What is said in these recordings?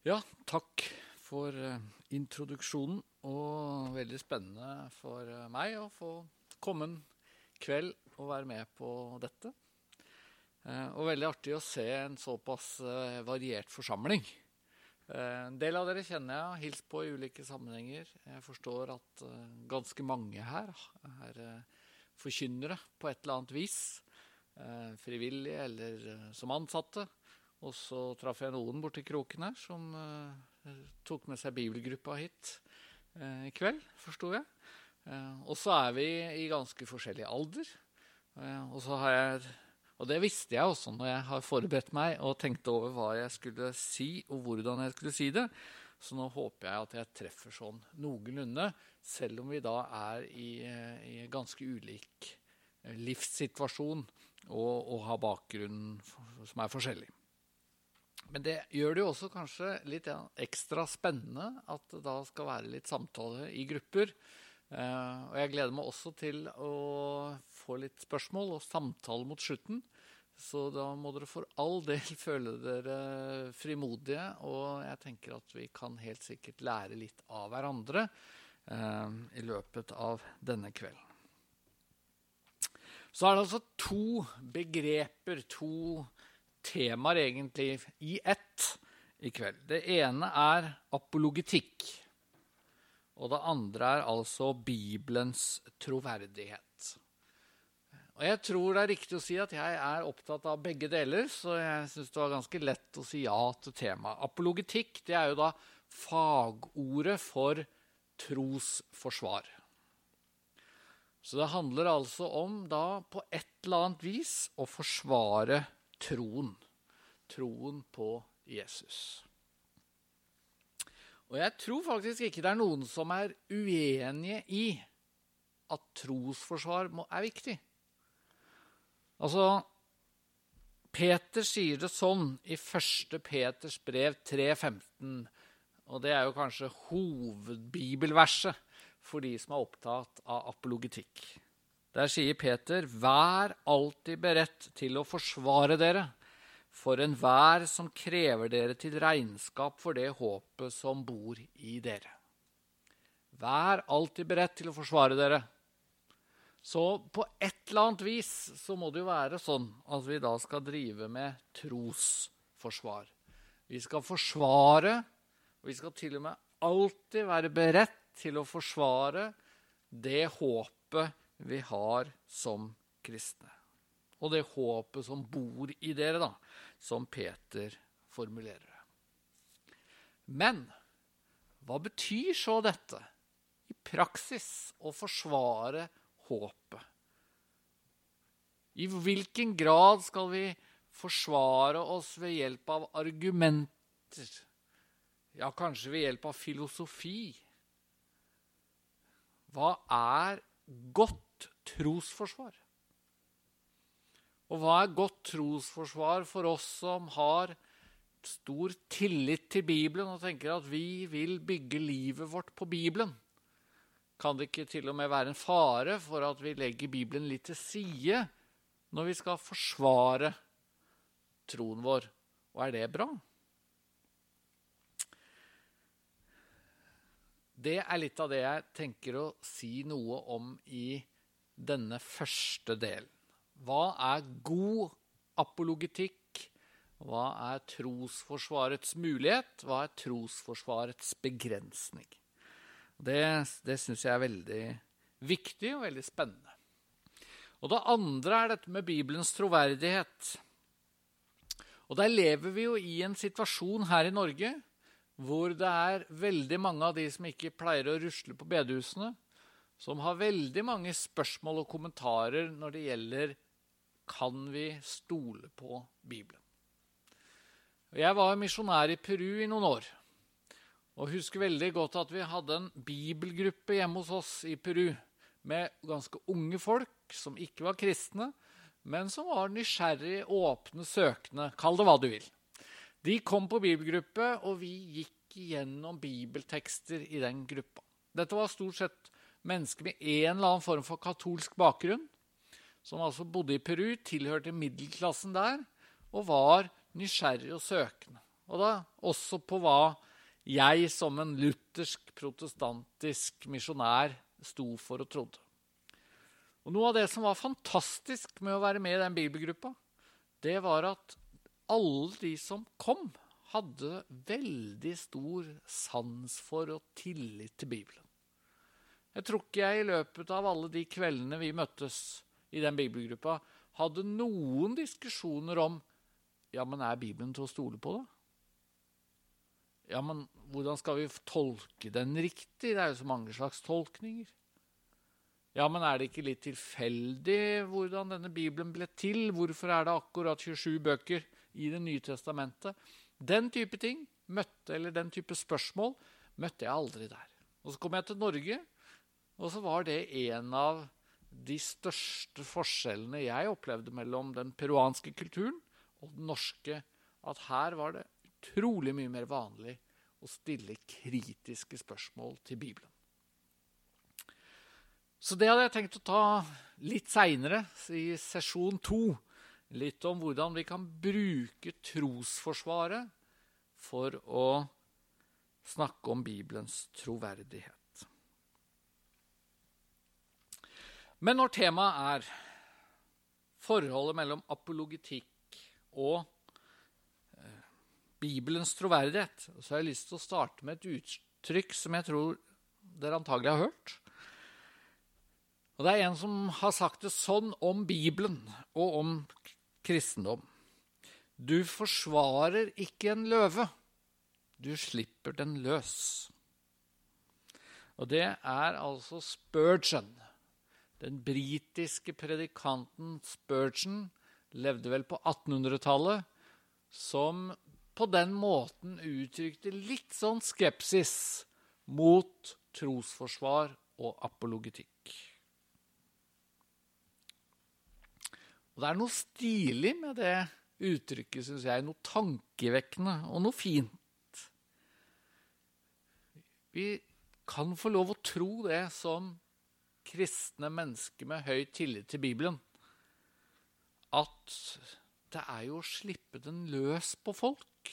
Ja, takk for eh, introduksjonen. Og veldig spennende for eh, meg å få komme en kveld og være med på dette. Eh, Og veldig artig å se en såpass variert forsamling. En del av dere kjenner jeg, har hilst på i ulike sammenhenger. Jeg forstår at ganske mange her er forkynnere på et eller annet vis. Frivillige eller som ansatte. Og så traff jeg noen borti kroken her som uh, tok med seg bibelgruppa hit uh, i kveld, forsto jeg. Uh, og så er vi i ganske forskjellig alder. Og så har jeg Og det visste jeg også når jeg har forberedt meg og tenkte over hva jeg skulle si, og hvordan jeg skulle si det. Så nå håper jeg at jeg treffer sånn noenlunde, selv om vi da er i, i ganske ulik livssituasjon og, og har bakgrunn som er forskjellig. Men det gjør det jo også kanskje litt ekstra spennende at det da skal være litt samtale i grupper. Eh, og jeg gleder meg også til å få litt spørsmål og samtale mot slutten. Så da må dere for all del føle dere frimodige. Og jeg tenker at vi kan helt sikkert lære litt av hverandre eh, i løpet av denne kvelden. Så er det altså to begreper, to temaer egentlig i ett i kveld. Det ene er apologetikk. Og det andre er altså Bibelens troverdighet. Og Jeg tror det er riktig å si at jeg er opptatt av begge deler, så jeg syns det var ganske lett å si ja til temaet. Apologetikk det er jo da fagordet for trosforsvar. Så det handler altså om da på et eller annet vis å forsvare troen. Troen Troen på Jesus. Og jeg tror faktisk ikke det er noen som er uenige i at trosforsvar er viktig. Altså, Peter sier det sånn i 1. Peters brev 3,15. Og det er jo kanskje hovedbibelverset for de som er opptatt av apologetikk. Der sier Peter.: Vær alltid beredt til å forsvare dere for enhver som krever dere til regnskap for det håpet som bor i dere. Vær alltid beredt til å forsvare dere. Så på et eller annet vis så må det jo være sånn at vi da skal drive med trosforsvar. Vi skal forsvare, og vi skal til og med alltid være beredt til å forsvare det håpet vi har som kristne. Og det håpet som bor i dere, da, som Peter formulerer det. Men hva betyr så dette i praksis å forsvare håpet? I hvilken grad skal vi forsvare oss ved hjelp av argumenter? Ja, kanskje ved hjelp av filosofi? Hva er godt trosforsvar? Og hva er godt trosforsvar for oss som har stor tillit til Bibelen og tenker at vi vil bygge livet vårt på Bibelen? Kan det ikke til og med være en fare for at vi legger Bibelen litt til side når vi skal forsvare troen vår? Og er det bra? Det er litt av det jeg tenker å si noe om i denne første delen. Hva er god apologetikk? Hva er trosforsvarets mulighet? Hva er trosforsvarets begrensning? Det, det syns jeg er veldig viktig og veldig spennende. Og det andre er dette med Bibelens troverdighet. Og der lever vi jo i en situasjon her i Norge hvor det er veldig mange av de som ikke pleier å rusle på bedehusene, som har veldig mange spørsmål og kommentarer når det gjelder kan vi stole på Bibelen. Jeg var misjonær i Peru i noen år. Og husker veldig godt at vi hadde en bibelgruppe hjemme hos oss i Peru med ganske unge folk som ikke var kristne, men som var nysgjerrige, åpne, søkende. Kall det hva du vil. De kom på bibelgruppe, og vi gikk igjennom bibeltekster i den gruppa. Dette var stort sett mennesker med en eller annen form for katolsk bakgrunn, som altså bodde i Peru, tilhørte middelklassen der, og var nysgjerrig og søkende. Og da også på hva jeg som en luthersk, protestantisk misjonær sto for og trodde. Og Noe av det som var fantastisk med å være med i den bibelgruppa, det var at alle de som kom, hadde veldig stor sans for og tillit til Bibelen. Jeg tror ikke jeg i løpet av alle de kveldene vi møttes i den bibelgruppa, hadde noen diskusjoner om ja, men er Bibelen til å stole på, da? Ja, men hvordan skal vi tolke den riktig? Det er jo så mange slags tolkninger. Ja, men er det ikke litt tilfeldig hvordan denne Bibelen ble til? Hvorfor er det akkurat 27 bøker i Det nye testamentet? Den type ting møtte, eller den type spørsmål møtte jeg aldri der. Og så kom jeg til Norge, og så var det en av de største forskjellene jeg opplevde mellom den peruanske kulturen og den norske. At her var det utrolig mye mer vanlig å stille kritiske spørsmål til Bibelen. Så det hadde jeg tenkt å ta litt seinere, i sesjon to. Litt om hvordan vi kan bruke trosforsvaret for å snakke om Bibelens troverdighet. Men når temaet er forholdet mellom apologitikk og eh, Bibelens troverdighet, så har jeg lyst til å starte med et uttrykk som jeg tror dere antagelig har hørt. Og Det er en som har sagt det sånn om Bibelen og om kristendom. Du forsvarer ikke en løve, du slipper den løs. Og det er altså Spurgeon. Den britiske predikanten Spurgeon levde vel på 1800-tallet, som på den måten uttrykte litt sånn skepsis mot trosforsvar og apologetikk. Og det er noe stilig med det uttrykket, syns jeg. Noe tankevekkende og noe fint. Vi kan få lov å tro det som kristne mennesker med høy tillit til Bibelen. At det er jo å slippe den løs på folk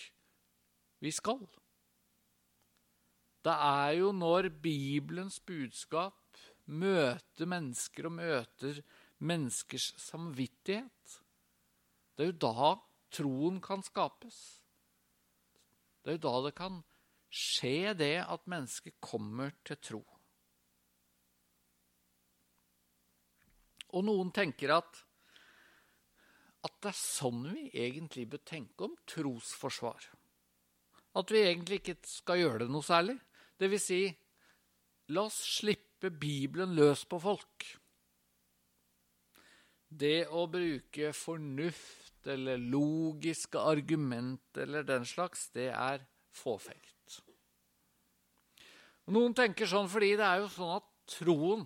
vi skal. Det er jo når Bibelens budskap møter mennesker og møter menneskers samvittighet. Det er jo da troen kan skapes. Det er jo da det kan skje det at mennesket kommer til tro. Og noen tenker at, at det er sånn vi egentlig bør tenke om trosforsvar. At vi egentlig ikke skal gjøre det noe særlig. Det vil si, la oss slippe Bibelen løs på folk. Det å bruke fornuft eller logiske argument eller den slags, det er fåfengt. Noen tenker sånn fordi det er jo sånn at troen,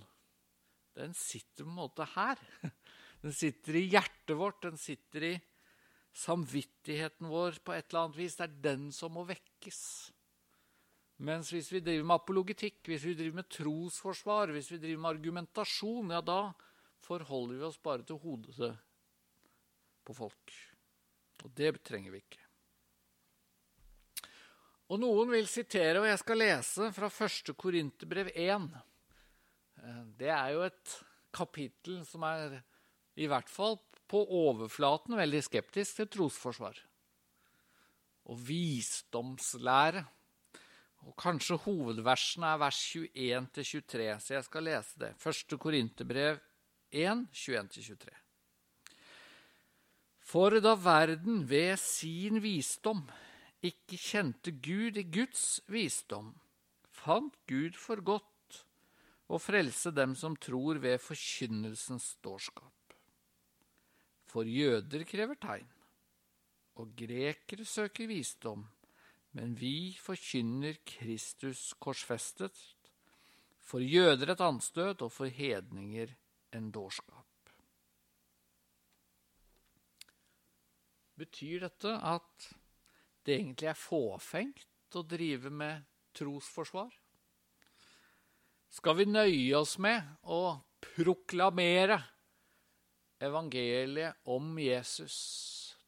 den sitter på en måte her. Den sitter i hjertet vårt, den sitter i samvittigheten vår på et eller annet vis. Det er den som må vekkes. Mens hvis vi driver med apologitikk, hvis vi driver med trosforsvar, hvis vi driver med argumentasjon, ja, da forholder vi oss bare til hodet på folk. Og det trenger vi ikke. Og noen vil sitere, og jeg skal lese fra 1. Korinterbrev 1. Eh, det er jo et kapittel som er i hvert fall på overflaten veldig skeptisk til trosforsvar. Og visdomslære. Og kanskje hovedversene er vers 21-23, så jeg skal lese det. Første Korinterbrev 1, 21-23. For da verden ved sin visdom ikke kjente Gud i Guds visdom, fant Gud for godt å frelse dem som tror ved forkynnelsens dårskap. For jøder krever tegn, og grekere søker visdom, men vi forkynner Kristus korsfestet, for jøder et anstøt og for hedninger en dårskap. Betyr dette at det egentlig er fåfengt å drive med trosforsvar? Skal vi nøye oss med å proklamere evangeliet om Jesus,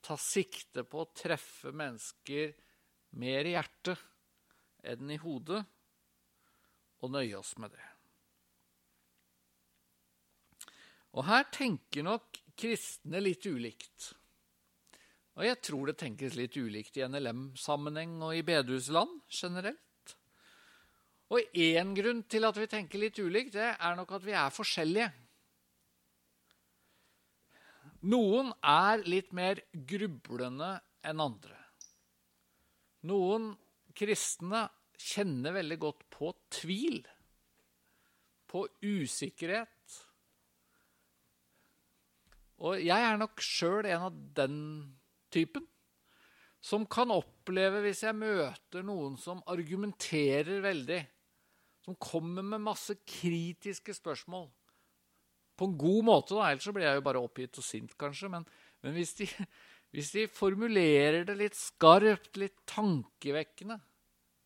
ta sikte på å treffe mennesker mer i hjertet enn i hodet, og nøye oss med det. Og her tenker nok kristne litt ulikt. Og jeg tror det tenkes litt ulikt i NLM-sammenheng og i bedehusland generelt. Og én grunn til at vi tenker litt ulikt, det er nok at vi er forskjellige. Noen er litt mer grublende enn andre. Noen kristne kjenner veldig godt på tvil, på usikkerhet. Og jeg er nok sjøl en av den typen. Som kan oppleve, hvis jeg møter noen som argumenterer veldig, som kommer med masse kritiske spørsmål På en god måte, da, ellers så blir jeg jo bare oppgitt og sint, kanskje. Men, men hvis, de, hvis de formulerer det litt skarpt, litt tankevekkende,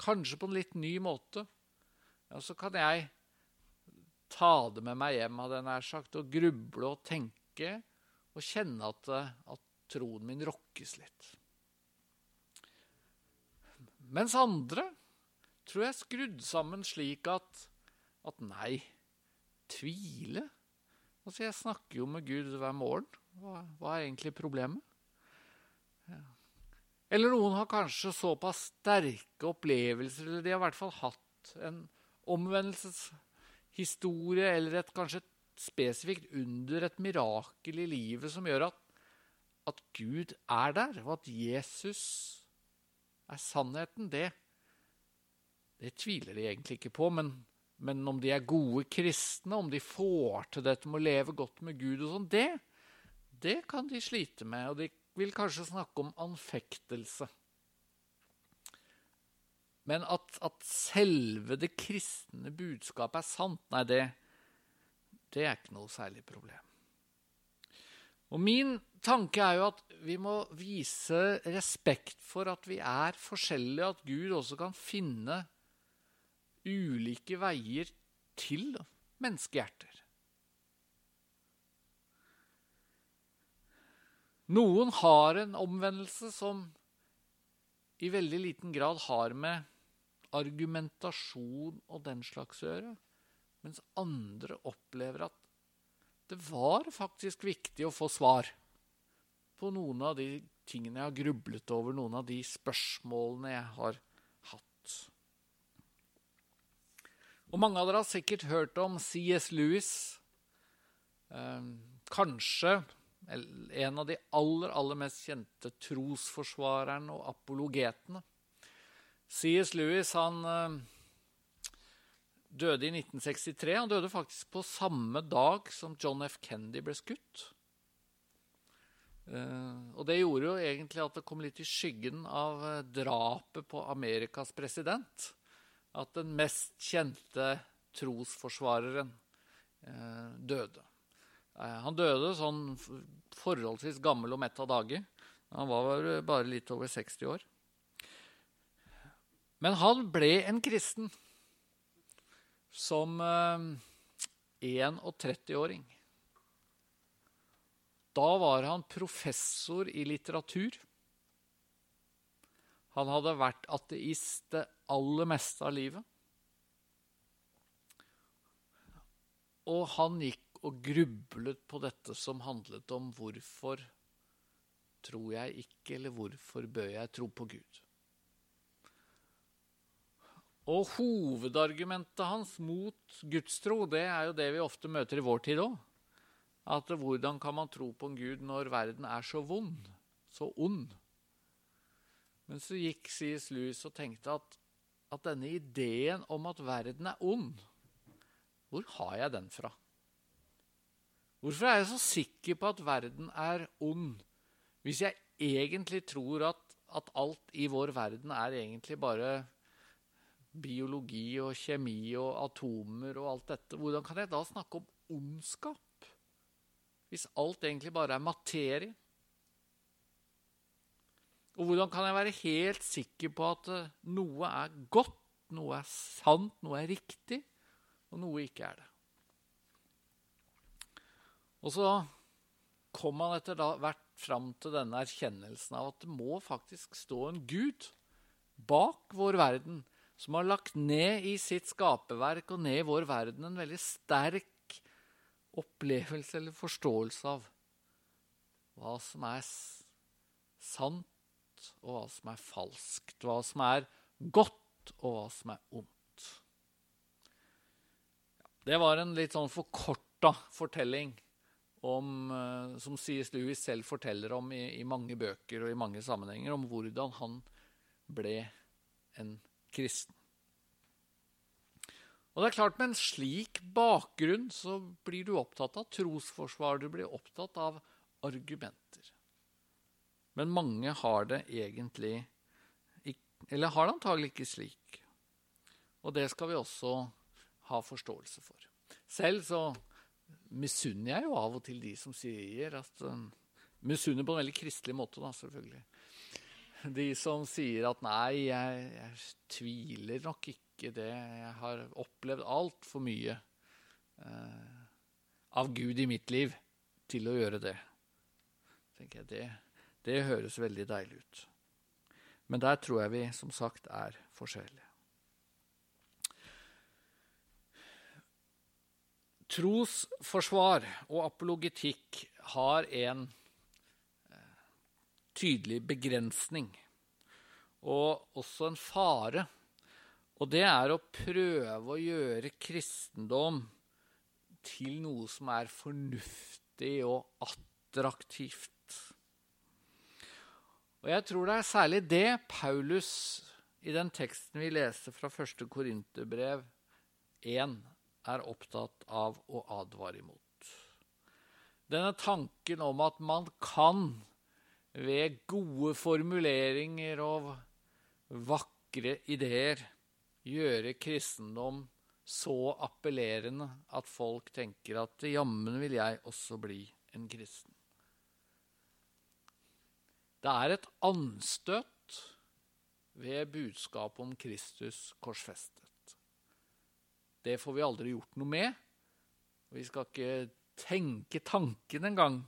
kanskje på en litt ny måte, ja, så kan jeg ta det med meg hjem, hadde jeg nær sagt, og gruble og tenke og kjenne at, at troen min rokkes litt. Mens andre tror jeg er skrudd sammen slik at, at nei, tvile Altså, jeg snakker jo med Gud hver morgen. Hva, hva er egentlig problemet? Ja. Eller noen har kanskje såpass sterke opplevelser, eller de har i hvert fall hatt en omvendelseshistorie eller et kanskje et spesifikt under, et mirakel i livet som gjør at, at Gud er der, og at Jesus er sannheten, det, det tviler de egentlig ikke på. Men, men, om de er gode kristne, om de får til dette med å leve godt med Gud og sånn, det, det kan de slite med. Og de vil kanskje snakke om anfektelse. Men at, at selve det kristne budskapet er sant, nei, det, det er ikke noe særlig problem. Og min tanke er jo at vi må vise respekt for at vi er forskjellige, at Gud også kan finne ulike veier til menneskehjerter. Noen har en omvendelse som i veldig liten grad har med argumentasjon og den slags å gjøre, mens andre opplever at det var faktisk viktig å få svar på noen av de tingene jeg har grublet over, noen av de spørsmålene jeg har hatt. Og mange av dere har sikkert hørt om C.S. Lewis. Eh, kanskje en av de aller, aller mest kjente trosforsvarerne og apologetene. C.S. Lewis han uh, døde i 1963. Han døde faktisk på samme dag som John F. Kennedy ble skutt. Uh, og det gjorde jo egentlig at det kom litt i skyggen av uh, drapet på Amerikas president. At den mest kjente trosforsvareren døde. Han døde sånn forholdsvis gammel og mett av dage. Han var bare litt over 60 år. Men han ble en kristen som 31-åring. Eh, da var han professor i litteratur. Han hadde vært ateist det aller meste av livet. Og han gikk og grublet på dette som handlet om hvorfor tror jeg ikke, eller hvorfor bør jeg tro på Gud? Og hovedargumentet hans mot gudstro, det er jo det vi ofte møter i vår tid òg. At hvordan kan man tro på en gud når verden er så vond, så ond? Men så gikk C.S. Lewis og tenkte at, at denne ideen om at verden er ond, hvor har jeg den fra? Hvorfor er jeg så sikker på at verden er ond, hvis jeg egentlig tror at, at alt i vår verden er egentlig bare biologi og kjemi og atomer og alt dette? Hvordan kan jeg da snakke om ondskap? Hvis alt egentlig bare er materie? Og hvordan kan jeg være helt sikker på at eh, noe er godt, noe er sant, noe er riktig, og noe ikke er det? Og så kom han etter hvert fram til denne erkjennelsen av at det må faktisk stå en Gud bak vår verden, som har lagt ned i sitt skaperverk og ned i vår verden en veldig sterk opplevelse eller forståelse av hva som er sant, og hva som er falskt. Hva som er godt, og hva som er ondt. Det var en litt sånn forkorta fortelling om, eh, som C.S. Lewis selv forteller om i, i, mange bøker og i mange sammenhenger, om hvordan han ble en kristen. Og det er klart, Med en slik bakgrunn så blir du opptatt av trosforsvar. Du blir opptatt av argumenter. Men mange har det egentlig Eller har det antagelig ikke slik. Og det skal vi også ha forståelse for. Selv så misunner jeg jo av og til de som sier at um, Misunner på en veldig kristelig måte, da, selvfølgelig. De som sier at 'nei, jeg, jeg tviler nok ikke det'. Jeg har opplevd altfor mye eh, av Gud i mitt liv til å gjøre det. tenker jeg, det, det høres veldig deilig ut. Men der tror jeg vi som sagt er forskjellige. Trosforsvar og apologetikk har en tydelig begrensning, og også en fare. Og det er å prøve å gjøre kristendom til noe som er fornuftig og attraktivt. Og jeg tror det er særlig det Paulus i den teksten vi leser fra 1. Korinterbrev 1, er opptatt av å advare imot. Denne tanken om at man kan ved gode formuleringer og vakre ideer gjøre kristendom så appellerende at folk tenker at jammen vil jeg også bli en kristen. Det er et anstøt ved budskapet om Kristus korsfestet. Det får vi aldri gjort noe med. Vi skal ikke tenke tanken engang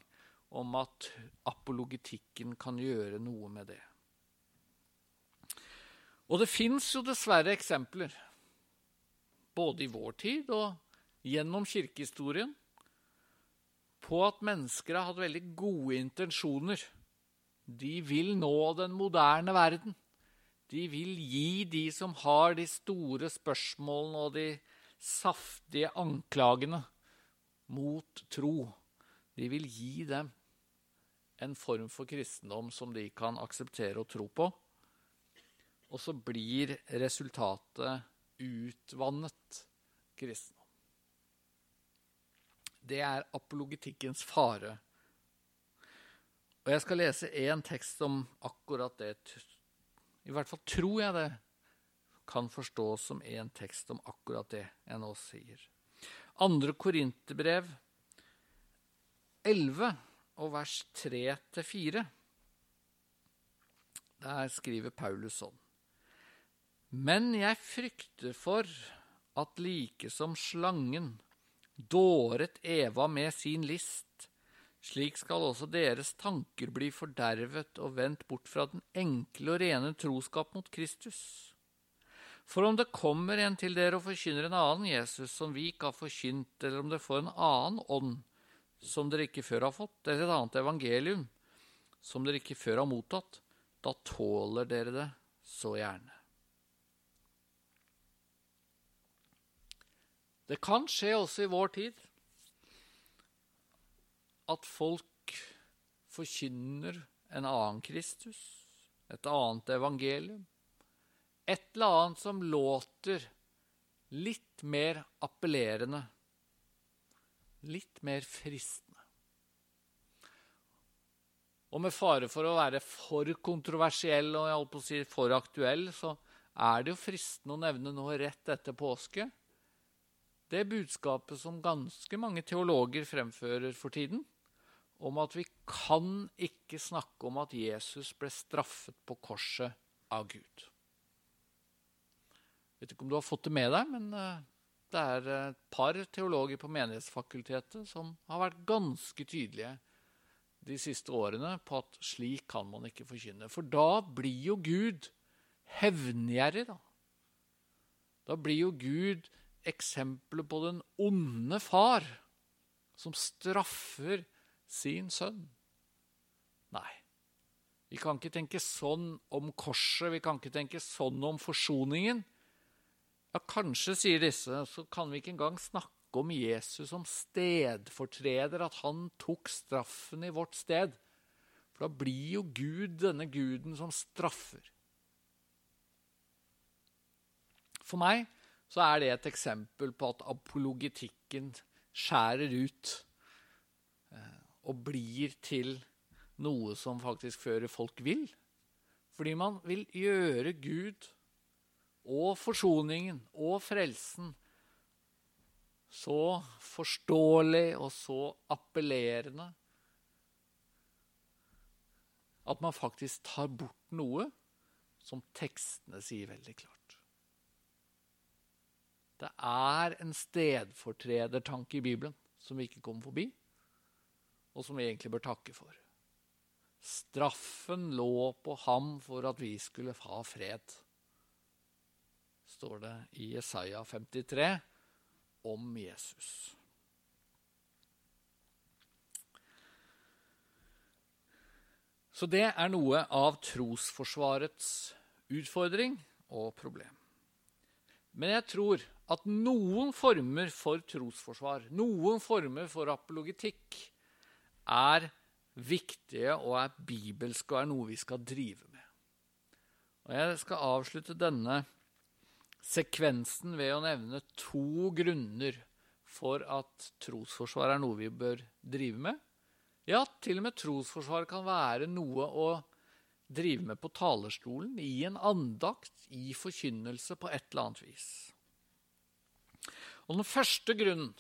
om at apologetikken kan gjøre noe med det. Og det fins jo dessverre eksempler, både i vår tid og gjennom kirkehistorien, på at mennesker har hatt veldig gode intensjoner. De vil nå den moderne verden. De vil gi de som har de store spørsmålene og de saftige anklagene mot tro. De vil gi dem en form for kristendom som de kan akseptere og tro på. Og så blir resultatet utvannet kristendom. Det er apologetikkens fare. Og jeg skal lese én tekst om akkurat det. I hvert fall tror jeg det kan forstås som én tekst om akkurat det jeg nå sier. Andre Korinterbrev 11 og vers 3-4. Der skriver Paulus sånn. Men jeg frykter for at like som slangen dåret Eva med sin list, slik skal også deres tanker bli fordervet og vendt bort fra den enkle og rene troskap mot Kristus. For om det kommer en til dere og forkynner en annen Jesus som vi ikke har forkynt, eller om det får en annen ånd som dere ikke før har fått, Det er et annet evangelium som dere ikke før har mottatt, da tåler dere det så gjerne. Det kan skje også i vår tid at folk forkynner en annen Kristus, et annet evangelium, et eller annet som låter litt mer appellerende, litt mer fristende. Og med fare for å være for kontroversiell og jeg på å si for aktuell, så er det jo fristende å nevne noe rett etter påske. Det budskapet som ganske mange teologer fremfører for tiden, om at vi kan ikke snakke om at Jesus ble straffet på korset av Gud Jeg vet ikke om du har fått det med deg, men eh, det er et par teologer på Menighetsfakultetet som har vært ganske tydelige de siste årene på at slik kan man ikke forkynne. For da blir jo Gud hevngjerrig, da. Da blir jo Gud eksempelet på den onde far som straffer sin sønn. Nei, vi kan ikke tenke sånn om korset, vi kan ikke tenke sånn om forsoningen. Ja, kanskje, sier disse, så kan vi ikke engang snakke om Jesus som stedfortreder, at han tok straffen i vårt sted. For da blir jo Gud denne guden som straffer. For meg så er det et eksempel på at apologitikken skjærer ut eh, og blir til noe som faktisk fører folk vil. Fordi man vil gjøre Gud og forsoningen og frelsen så forståelig og så appellerende at man faktisk tar bort noe som tekstene sier veldig klart. Det er en stedfortredertanke i Bibelen som vi ikke kommer forbi, og som vi egentlig bør takke for. Straffen lå på ham for at vi skulle ha fred, står det i Jesaja 53 om Jesus. Så det er noe av trosforsvarets utfordring og problem. Men jeg tror at noen former for trosforsvar, noen former for apologitikk, er viktige og er bibelske og er noe vi skal drive med. Og Jeg skal avslutte denne sekvensen ved å nevne to grunner for at trosforsvar er noe vi bør drive med. Ja, til og med trosforsvar kan være noe å drive med på talerstolen, i en andakt, i forkynnelse på et eller annet vis. Og Den første grunnen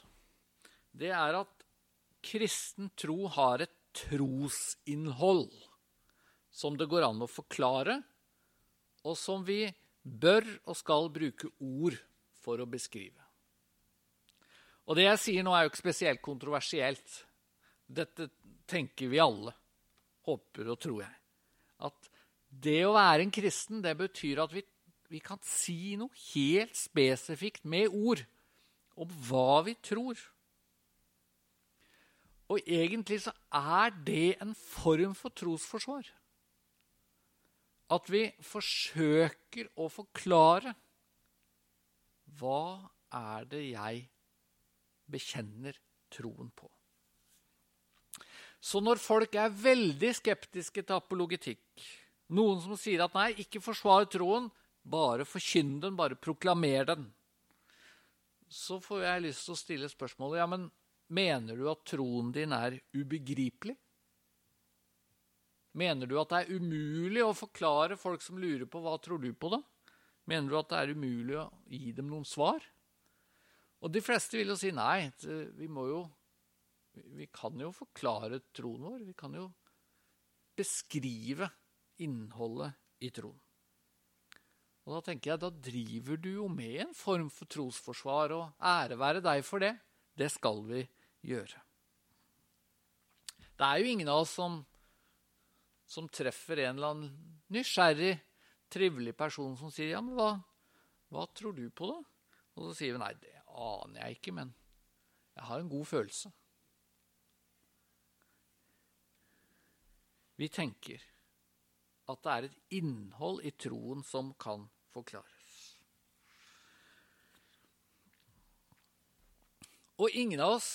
det er at kristen tro har et trosinnhold som det går an å forklare, og som vi bør og skal bruke ord for å beskrive. Og det jeg sier nå, er jo ikke spesielt kontroversielt. Dette tenker vi alle, håper og tror jeg. At det å være en kristen, det betyr at vi, vi kan si noe helt spesifikt med ord om hva vi tror. Og egentlig så er det en form for trosforsvar. At vi forsøker å forklare hva er det jeg bekjenner troen på. Så når folk er veldig skeptiske til apologitikk, noen som sier at nei, ikke forsvar troen, bare forkynn den, bare proklamer den, så får jeg lyst til å stille spørsmålet ja, men mener du at troen din er ubegripelig? Mener du at det er umulig å forklare folk som lurer på hva tror du på, da? Mener du at det er umulig å gi dem noen svar? Og de fleste vil jo si nei. Vi må jo vi kan jo forklare troen vår. Vi kan jo beskrive innholdet i troen. Og Da tenker jeg, da driver du jo med en form for trosforsvar, og ære være deg for det. Det skal vi gjøre. Det er jo ingen av oss som, som treffer en eller annen nysgjerrig, trivelig person som sier ja, men hva, hva tror du på, da? Og så sier vi nei, det aner jeg ikke, men jeg har en god følelse. Vi tenker at det er et innhold i troen som kan forklares. Og ingen av oss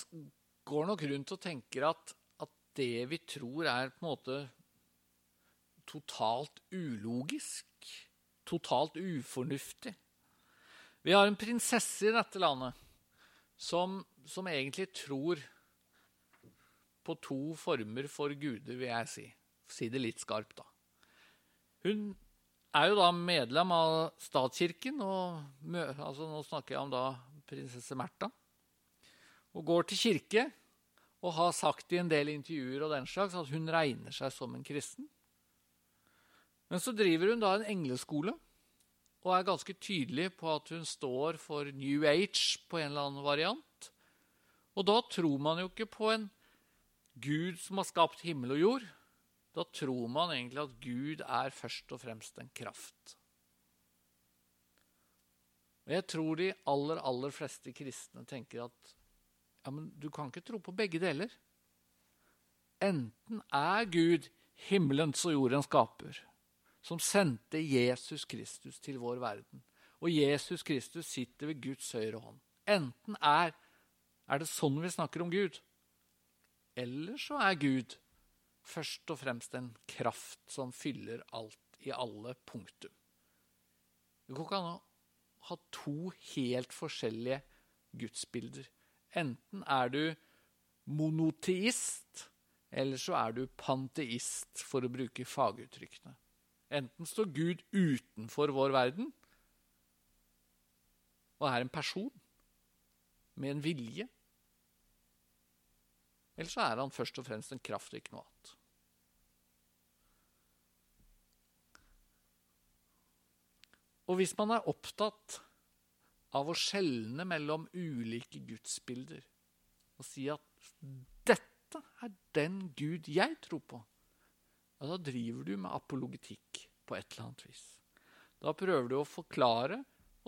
går nok rundt og tenker at, at det vi tror, er på en måte totalt ulogisk. Totalt ufornuftig. Vi har en prinsesse i dette landet som, som egentlig tror på to former for guder, vil jeg si si det litt skarpt, da. Hun er jo da medlem av statskirken, og altså nå snakker jeg om da prinsesse Märtha. Og går til kirke og har sagt i en del intervjuer og den slags at hun regner seg som en kristen. Men så driver hun da en engleskole og er ganske tydelig på at hun står for New Age på en eller annen variant. Og da tror man jo ikke på en Gud som har skapt himmel og jord, da tror man egentlig at Gud er først og fremst en kraft. Og jeg tror de aller, aller fleste kristne tenker at ja, men du kan ikke tro på begge deler. Enten er Gud himmelens og jordens skaper, som sendte Jesus Kristus til vår verden, og Jesus Kristus sitter ved Guds høyre hånd. Enten er, er det sånn vi snakker om Gud, eller så er Gud først og fremst en kraft som fyller alt i alle punktum. Det går ikke an å ha to helt forskjellige gudsbilder. Enten er du monoteist, eller så er du panteist, for å bruke faguttrykkene. Enten står Gud utenfor vår verden og er en person med en vilje, eller så er han først og fremst en kraft og ikke noe annet. Og hvis man er opptatt av å skjelne mellom ulike gudsbilder og si at dette er den Gud jeg tror på, ja, da driver du med apologetikk på et eller annet vis. Da prøver du å forklare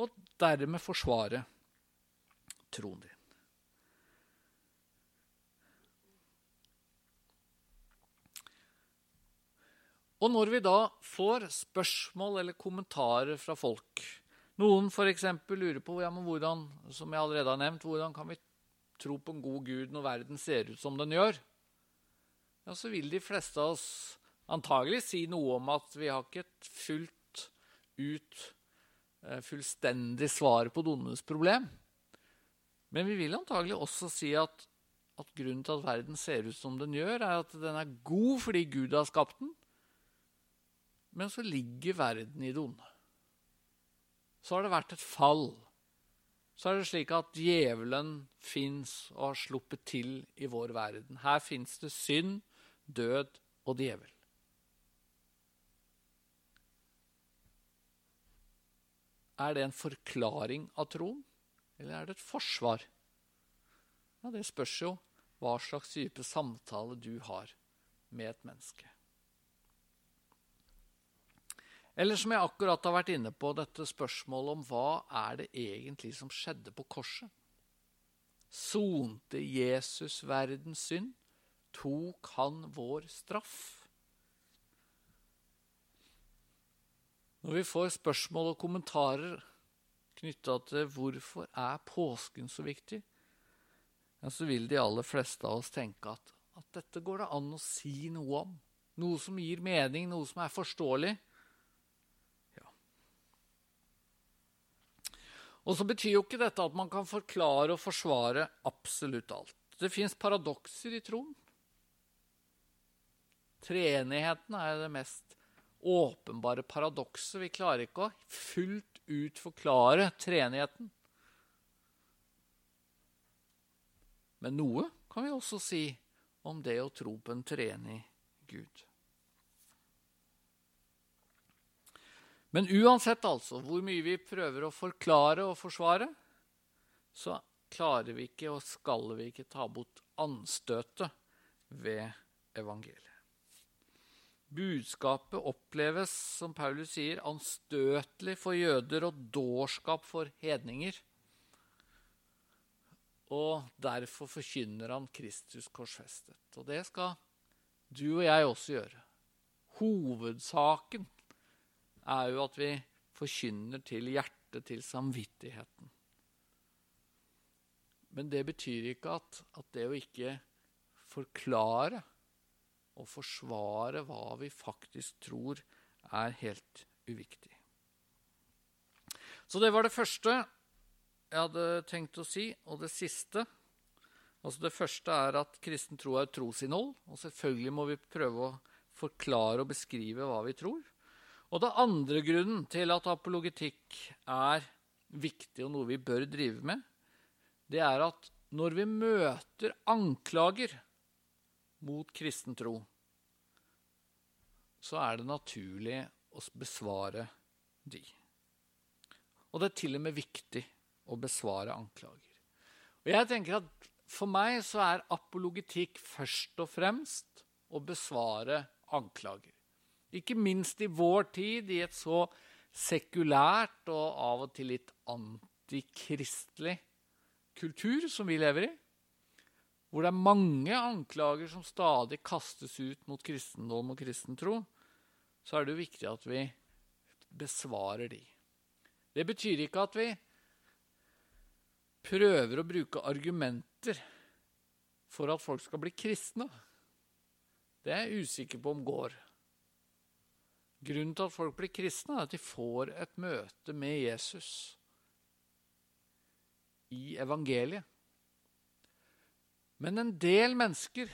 og dermed forsvare troen din. Og når vi da får spørsmål eller kommentarer fra folk Noen f.eks. lurer på ja, hvordan, som jeg allerede har nevnt, hvordan kan vi tro på en god Gud når verden ser ut som den gjør? Ja, Så vil de fleste av oss antagelig si noe om at vi har ikke et fullt ut eh, fullstendig svar på donenes problem. Men vi vil antagelig også si at, at grunnen til at verden ser ut som den gjør, er at den er god fordi Gud har skapt den, men så ligger verden i det onde. Så har det vært et fall. Så er det slik at djevelen fins og har sluppet til i vår verden. Her fins det synd, død og djevel. Er det en forklaring av troen, eller er det et forsvar? Ja, Det spørs jo hva slags type samtale du har med et menneske. Eller som jeg akkurat har vært inne på, dette spørsmålet om hva er det egentlig som skjedde på korset? Sonte Jesus verdens synd? Tok han vår straff? Når vi får spørsmål og kommentarer knytta til hvorfor er påsken så viktig, ja, så vil de aller fleste av oss tenke at, at dette går det an å si noe om. Noe som gir mening, noe som er forståelig. Og så betyr jo ikke dette at man kan forklare og forsvare absolutt alt. Det fins paradokser i troen. Treenigheten er det mest åpenbare paradokset. Vi klarer ikke å fullt ut forklare treenigheten. Men noe kan vi også si om det å tro på en treenig Gud. Men uansett altså hvor mye vi prøver å forklare og forsvare, så klarer vi ikke og skal vi ikke ta bort anstøtet ved evangeliet. Budskapet oppleves, som Paulus sier, anstøtelig for jøder og dårskap for hedninger. Og derfor forkynner han Kristus korsfestet. Og det skal du og jeg også gjøre. Hovedsaken er jo at vi forkynner til hjertet, til samvittigheten. Men det betyr ikke at, at det å ikke forklare og forsvare hva vi faktisk tror, er helt uviktig. Så det var det første jeg hadde tenkt å si. Og det siste altså Det første er at kristen tro er trosinnhold. Og selvfølgelig må vi prøve å forklare og beskrive hva vi tror. Og det andre grunnen til at apologetikk er viktig og noe vi bør drive med, det er at når vi møter anklager mot kristen tro, så er det naturlig å besvare de. Og det er til og med viktig å besvare anklager. Og jeg tenker at For meg så er apologetikk først og fremst å besvare anklager. Ikke minst i vår tid, i et så sekulært og av og til litt antikristelig kultur som vi lever i, hvor det er mange anklager som stadig kastes ut mot kristendom og kristentro, så er det jo viktig at vi besvarer de. Det betyr ikke at vi prøver å bruke argumenter for at folk skal bli kristne. Det er jeg usikker på om går. Grunnen til at folk blir kristne, er at de får et møte med Jesus i evangeliet. Men en del mennesker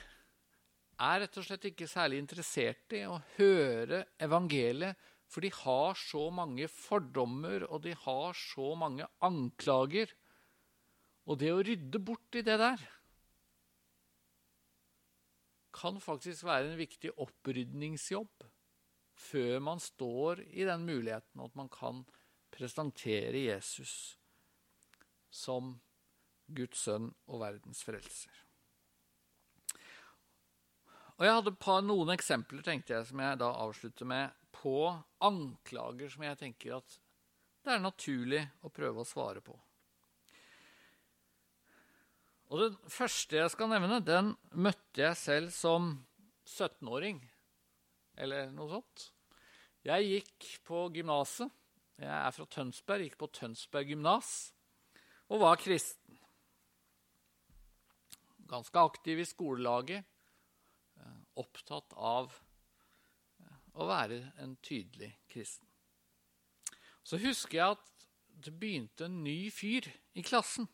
er rett og slett ikke særlig interessert i å høre evangeliet, for de har så mange fordommer, og de har så mange anklager. Og det å rydde bort i det der kan faktisk være en viktig opprydningsjobb før man står i den muligheten at man kan presentere Jesus som Guds sønn og verdens frelser. Og Jeg hadde par, noen eksempler tenkte jeg, som jeg da avslutter med, på anklager som jeg tenker at det er naturlig å prøve å svare på. Og Den første jeg skal nevne, den møtte jeg selv som 17-åring eller noe sånt. Jeg gikk på gymnaset. Jeg er fra Tønsberg, gikk på Tønsberg gymnas og var kristen. Ganske aktiv i skolelaget. Opptatt av eh, å være en tydelig kristen. Så husker jeg at det begynte en ny fyr i klassen.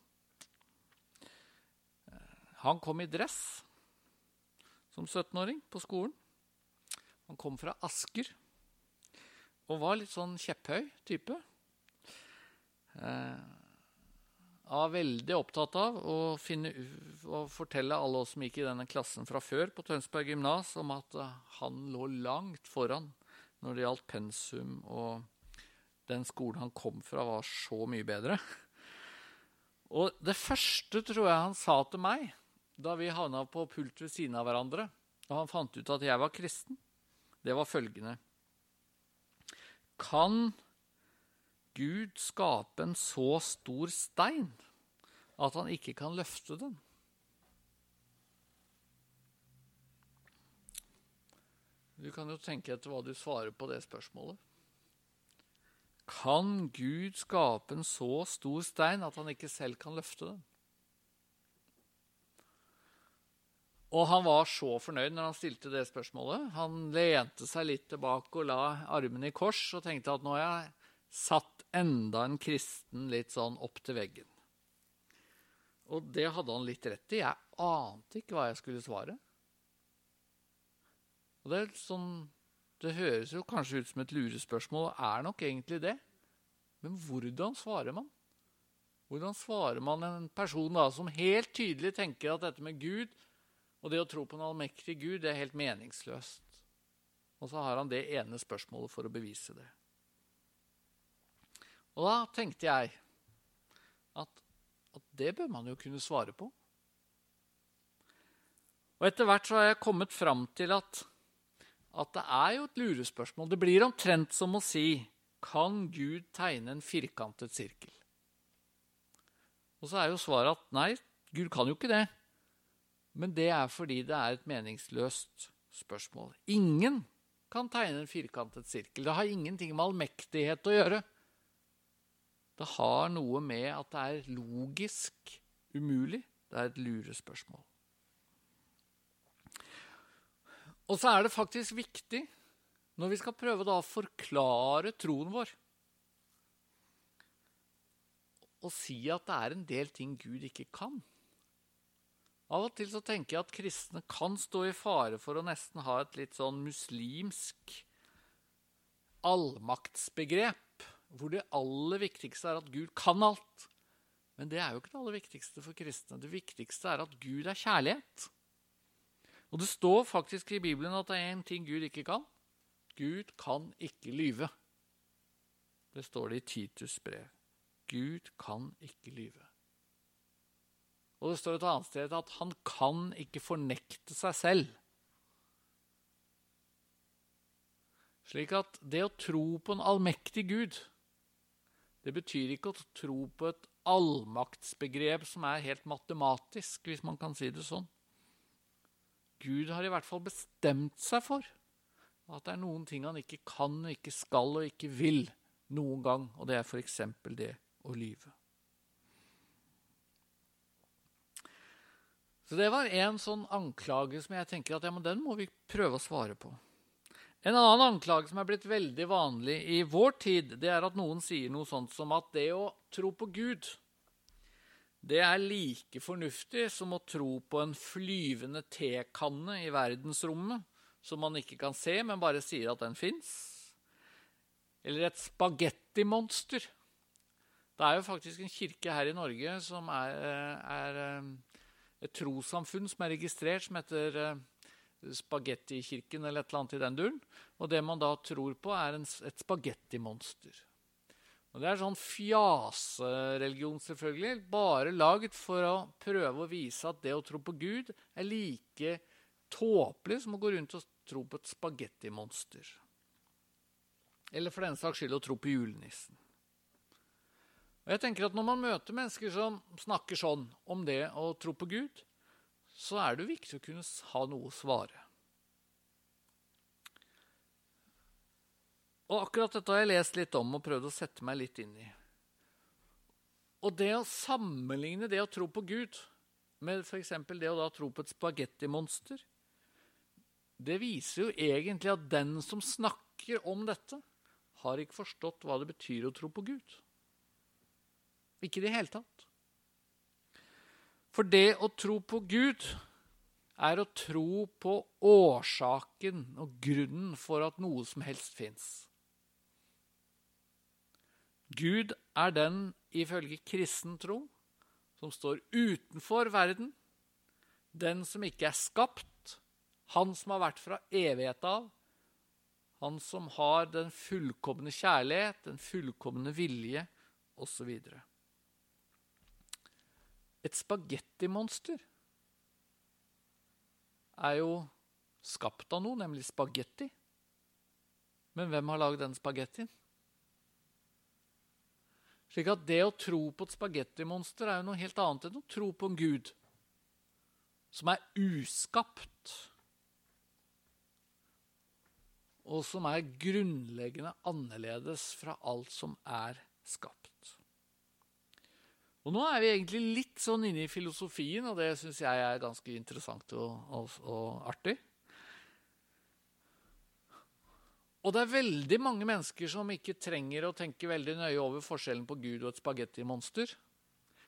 Eh, han kom i dress som 17-åring på skolen. Han kom fra Asker og var litt sånn kjepphøy type. Eh, var veldig opptatt av å, finne, å, fortelle alle oss som gikk i denne klassen fra før på Tønsberg gymnas, om at uh, han lå langt foran når det gjaldt pensum, og den skolen han kom fra, var så mye bedre. Og det første tror jeg han sa til meg da vi havna på pult ved siden av hverandre, og han fant ut at jeg var kristen, det var følgende Kan Gud skape en så stor stein at han ikke kan løfte den? Du kan jo tenke etter hva du svarer på det spørsmålet. Kan Gud skape en så stor stein at han ikke selv kan løfte den? Og han var så fornøyd når han stilte det spørsmålet. Han lente seg litt tilbake og la armene i kors og tenkte at nå har jeg satt enda en kristen litt sånn opp til veggen. Og det hadde han litt rett i. Jeg ante ikke hva jeg skulle svare. Og det, er sånn, det høres jo kanskje ut som et lurespørsmål, og er nok egentlig det. Men hvordan svarer man? Hvordan svarer man en person da, som helt tydelig tenker at dette med Gud og det å tro på en allmektig Gud det er helt meningsløst. Og så har han det ene spørsmålet for å bevise det. Og da tenkte jeg at, at det bør man jo kunne svare på. Og etter hvert så har jeg kommet fram til at, at det er jo et lurespørsmål. Det blir omtrent som å si Kan Gud tegne en firkantet sirkel? Og så er jo svaret at nei, Gud kan jo ikke det. Men det er fordi det er et meningsløst spørsmål. Ingen kan tegne en firkantet sirkel. Det har ingenting med allmektighet å gjøre. Det har noe med at det er logisk umulig. Det er et lurespørsmål. Og så er det faktisk viktig, når vi skal prøve å forklare troen vår, å si at det er en del ting Gud ikke kan. Av og til så tenker jeg at kristne kan stå i fare for å nesten ha et litt sånn muslimsk allmaktsbegrep, hvor det aller viktigste er at Gud kan alt. Men det er jo ikke det aller viktigste for kristne. Det viktigste er at Gud er kjærlighet. Og det står faktisk i Bibelen at det er én ting Gud ikke kan. Gud kan ikke lyve. Det står det i Titus brev. Gud kan ikke lyve. Og det står et annet sted at han kan ikke fornekte seg selv. Slik at det å tro på en allmektig Gud, det betyr ikke å tro på et allmaktsbegrep som er helt matematisk, hvis man kan si det sånn. Gud har i hvert fall bestemt seg for at det er noen ting han ikke kan, og ikke skal og ikke vil noen gang, og det er f.eks. det å lyve. Så det var en sånn anklage som jeg tenker at ja, den må vi prøve å svare på. En annen anklage som er blitt veldig vanlig i vår tid, det er at noen sier noe sånt som at det å tro på Gud, det er like fornuftig som å tro på en flyvende tekanne i verdensrommet som man ikke kan se, men bare sier at den fins. Eller et spagettimonster. Det er jo faktisk en kirke her i Norge som er, er eh, et trossamfunn som er registrert, som heter uh, Spagettikirken eller et eller annet i den duren. Og det man da tror på, er en, et spagettimonster. Og Det er sånn fjasereligion, selvfølgelig. Bare laget for å prøve å vise at det å tro på Gud er like tåpelig som å gå rundt og tro på et spagettimonster. Eller for den saks skyld å tro på julenissen. Og jeg tenker at Når man møter mennesker som snakker sånn om det å tro på Gud, så er det viktig å kunne ha noe å svare. Og Akkurat dette har jeg lest litt om og prøvd å sette meg litt inn i. Og det å sammenligne det å tro på Gud med f.eks. det å da tro på et spagettimonster, det viser jo egentlig at den som snakker om dette, har ikke forstått hva det betyr å tro på Gud. Ikke i det hele tatt. For det å tro på Gud er å tro på årsaken og grunnen for at noe som helst fins. Gud er den, ifølge kristen tro, som står utenfor verden, den som ikke er skapt, han som har vært fra evighet av, han som har den fullkomne kjærlighet, den fullkomne vilje, osv. Et spagettimonster er jo skapt av noe, nemlig spagetti. Men hvem har lagd den spagettien? Slik at det å tro på et spagettimonster er jo noe helt annet enn å tro på en gud som er uskapt, og som er grunnleggende annerledes fra alt som er skapt. Og nå er vi egentlig litt sånn inne i filosofien, og det syns jeg er ganske interessant og, og, og, artig. Og det er veldig mange mennesker som ikke trenger å tenke veldig nøye over forskjellen på Gud og et spagettimonster.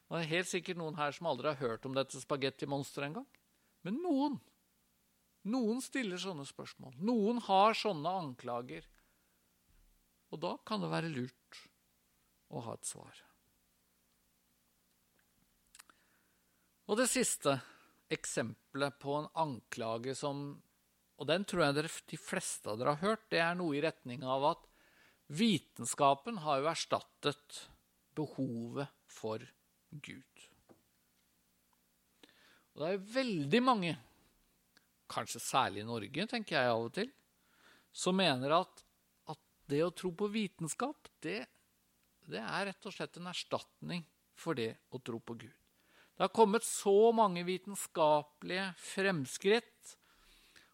Det er helt sikkert noen her som aldri har hørt om dette spagettimonsteret engang. Men noen. Noen stiller sånne spørsmål. Noen har sånne anklager. Og da kan det være lurt å ha et svar. Og det siste eksempelet på en anklage som Og den tror jeg de fleste av dere har hørt. Det er noe i retning av at vitenskapen har jo erstattet behovet for Gud. Og det er veldig mange, kanskje særlig i Norge, tenker jeg av og til, som mener at, at det å tro på vitenskap, det, det er rett og slett en erstatning for det å tro på Gud. Det har kommet så mange vitenskapelige fremskritt.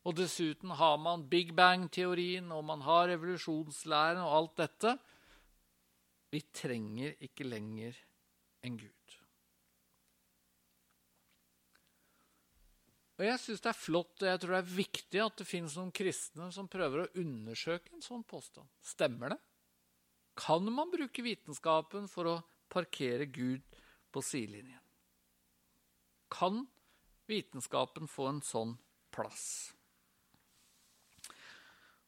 Og dessuten har man Big Bang-teorien, og man har evolusjonslæren og alt dette. Vi trenger ikke lenger en gud. Og Jeg syns det er flott og jeg tror det er viktig at det finnes noen kristne som prøver å undersøke en sånn påstand. Stemmer det? Kan man bruke vitenskapen for å parkere Gud på sidelinjen? Kan vitenskapen få en sånn plass?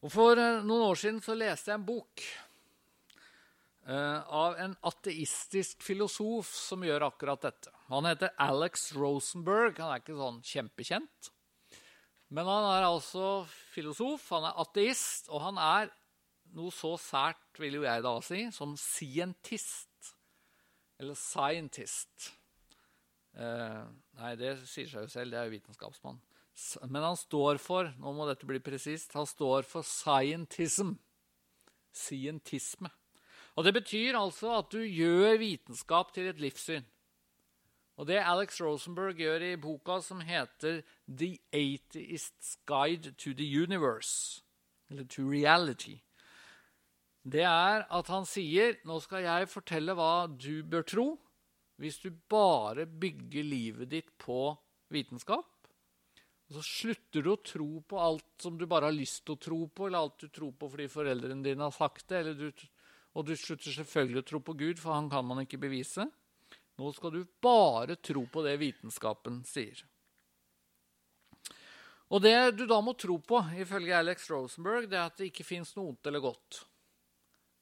Og For eh, noen år siden så leste jeg en bok uh, av en ateistisk filosof som gjør akkurat dette. Han heter Alex Rosenberg. Han er ikke sånn kjempekjent. Men han er altså filosof, han er ateist, og han er noe så sært, vil jo jeg da si, som scientist. Eller scientist. Eh, nei, det sier seg jo selv, det er jo vitenskapsmann. Men han står for nå må dette bli presist, han står for scientism. scientisme. Og Det betyr altså at du gjør vitenskap til et livssyn. Og Det Alex Rosenberg gjør i boka som heter The Atheist's Guide to the Universe, eller to Reality, det er at han sier nå skal jeg fortelle hva du bør tro hvis du bare bygger livet ditt på vitenskap. Og så slutter du å tro på alt som du bare har lyst til å tro på, eller alt du tror på fordi foreldrene dine har sagt det. Du, og du slutter selvfølgelig å tro på Gud, for han kan man ikke bevise. Nå skal du bare tro på det vitenskapen sier. Og det du da må tro på, ifølge Alex Rosenberg, det er at det ikke fins noe ondt eller godt.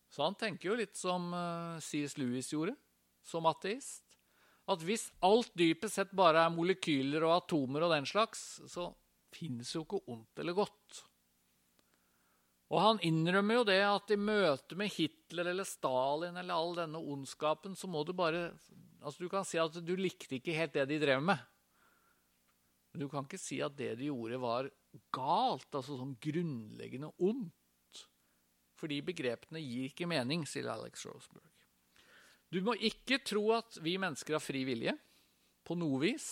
Så han tenker jo litt som eh, C.S. Lewis gjorde, som ateist at hvis alt dypest sett bare er molekyler og atomer og den slags, så finnes jo ikke ondt eller godt. Og han innrømmer jo det at i møte med Hitler eller Stalin eller all denne ondskapen, så må du bare Altså, du kan si at du likte ikke helt det de drev med. Men du kan ikke si at det de gjorde, var galt, altså sånn grunnleggende ondt. Fordi begrepene gir ikke mening, sier Alex Roseberg. Du må ikke tro at vi mennesker har fri vilje på noe vis.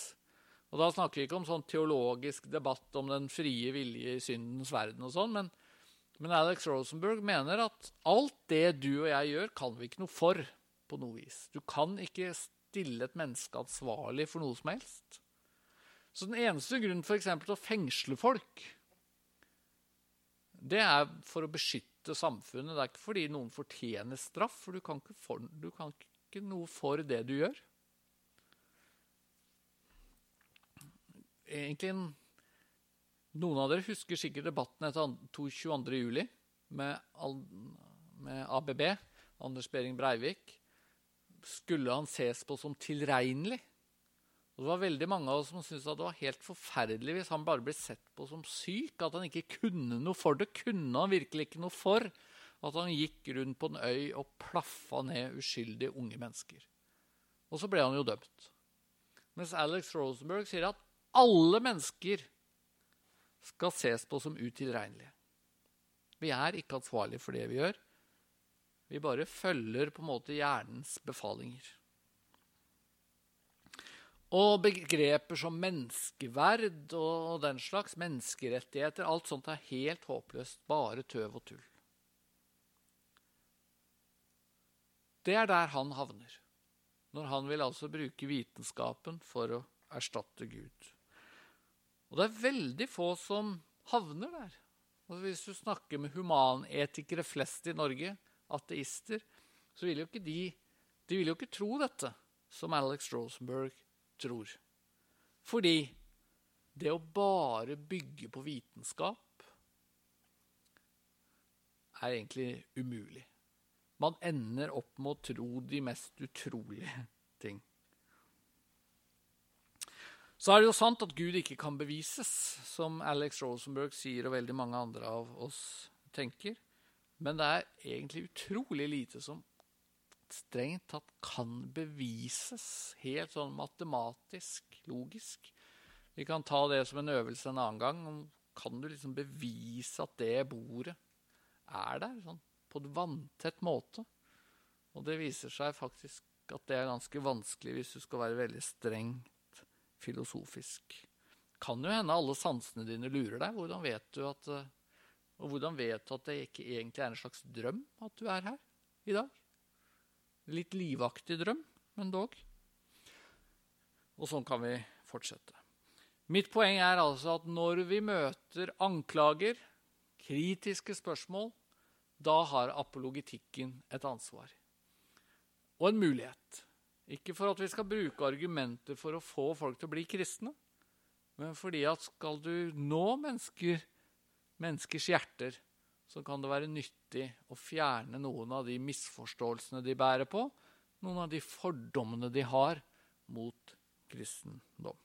Og da snakker vi ikke om sånn teologisk debatt om den frie vilje i syndens verden og sånn, men, men, Alex Rosenberg mener at alt det du og jeg gjør, kan vi ikke noe for på noe vis. Du kan ikke stille et menneske ansvarlig for noe som helst. Så den eneste grunnen for til å fengsle folk, det er for å beskytte beskytte samfunnet. Det er ikke fordi noen fortjener straff, for du kan ikke, for, du kan ikke noe for det du gjør. Egentlig Noen av dere husker sikkert debatten etter 22.07. Med, med ABB, Anders Behring Breivik. Skulle han ses på som tilregnelig? Og Det var veldig mange av oss som syntes at det var helt forferdelig hvis han bare ble sett på som syk. At han ikke kunne noe for det. Kunne han virkelig ikke noe for at han gikk rundt på en øy og plaffa ned uskyldige unge mennesker. Og så ble han jo dømt. Mens Alex Rosenberg sier at alle mennesker skal ses på som utilregnelige. Vi er ikke ansvarlige for det vi gjør. Vi bare følger på en måte hjernens befalinger. Og begreper som menneskeverd og den slags, menneskerettigheter, alt sånt er helt håpløst. Bare tøv og tull. Det er der han havner, når han vil altså bruke vitenskapen for å erstatte Gud. Og det er veldig få som havner der. Og hvis du snakker med humanetikere flest i Norge, ateister, så vil jo ikke de, de vil jo ikke tro dette, som Alex Rosenberg tror. Fordi det å bare bygge på vitenskap er egentlig umulig. Man ender opp med å tro de mest utrolige ting. Så er det jo sant at Gud ikke kan bevises, som Alex Rosenberg sier og veldig mange andre av oss tenker. Men det er egentlig utrolig lite som strengt tatt kan bevises helt sånn matematisk, logisk. Vi kan ta det som en øvelse en annen gang. Kan du liksom bevise at det bordet er der sånn, på en vanntett måte? Og det viser seg faktisk at det er ganske vanskelig hvis du skal være veldig strengt filosofisk. Kan jo hende alle sansene dine lurer deg. Hvordan vet du at, og hvordan vet du at det ikke egentlig er en slags drøm at du er her i dag? Litt livaktig drøm, men dog. Og sånn kan vi fortsette. Mitt poeng er altså at når vi møter anklager, kritiske spørsmål, da har apologitikken et ansvar. Og en mulighet. Ikke for at vi skal bruke argumenter for å få folk til å bli kristne, men fordi at skal du nå mennesker, menneskers hjerter, så kan det være nyttig å fjerne noen av de misforståelsene de bærer på, noen av de fordommene de har mot kristendom.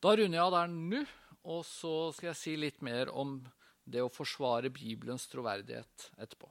Da runder jeg av der nå, og så skal jeg si litt mer om det å forsvare Bibelens troverdighet etterpå.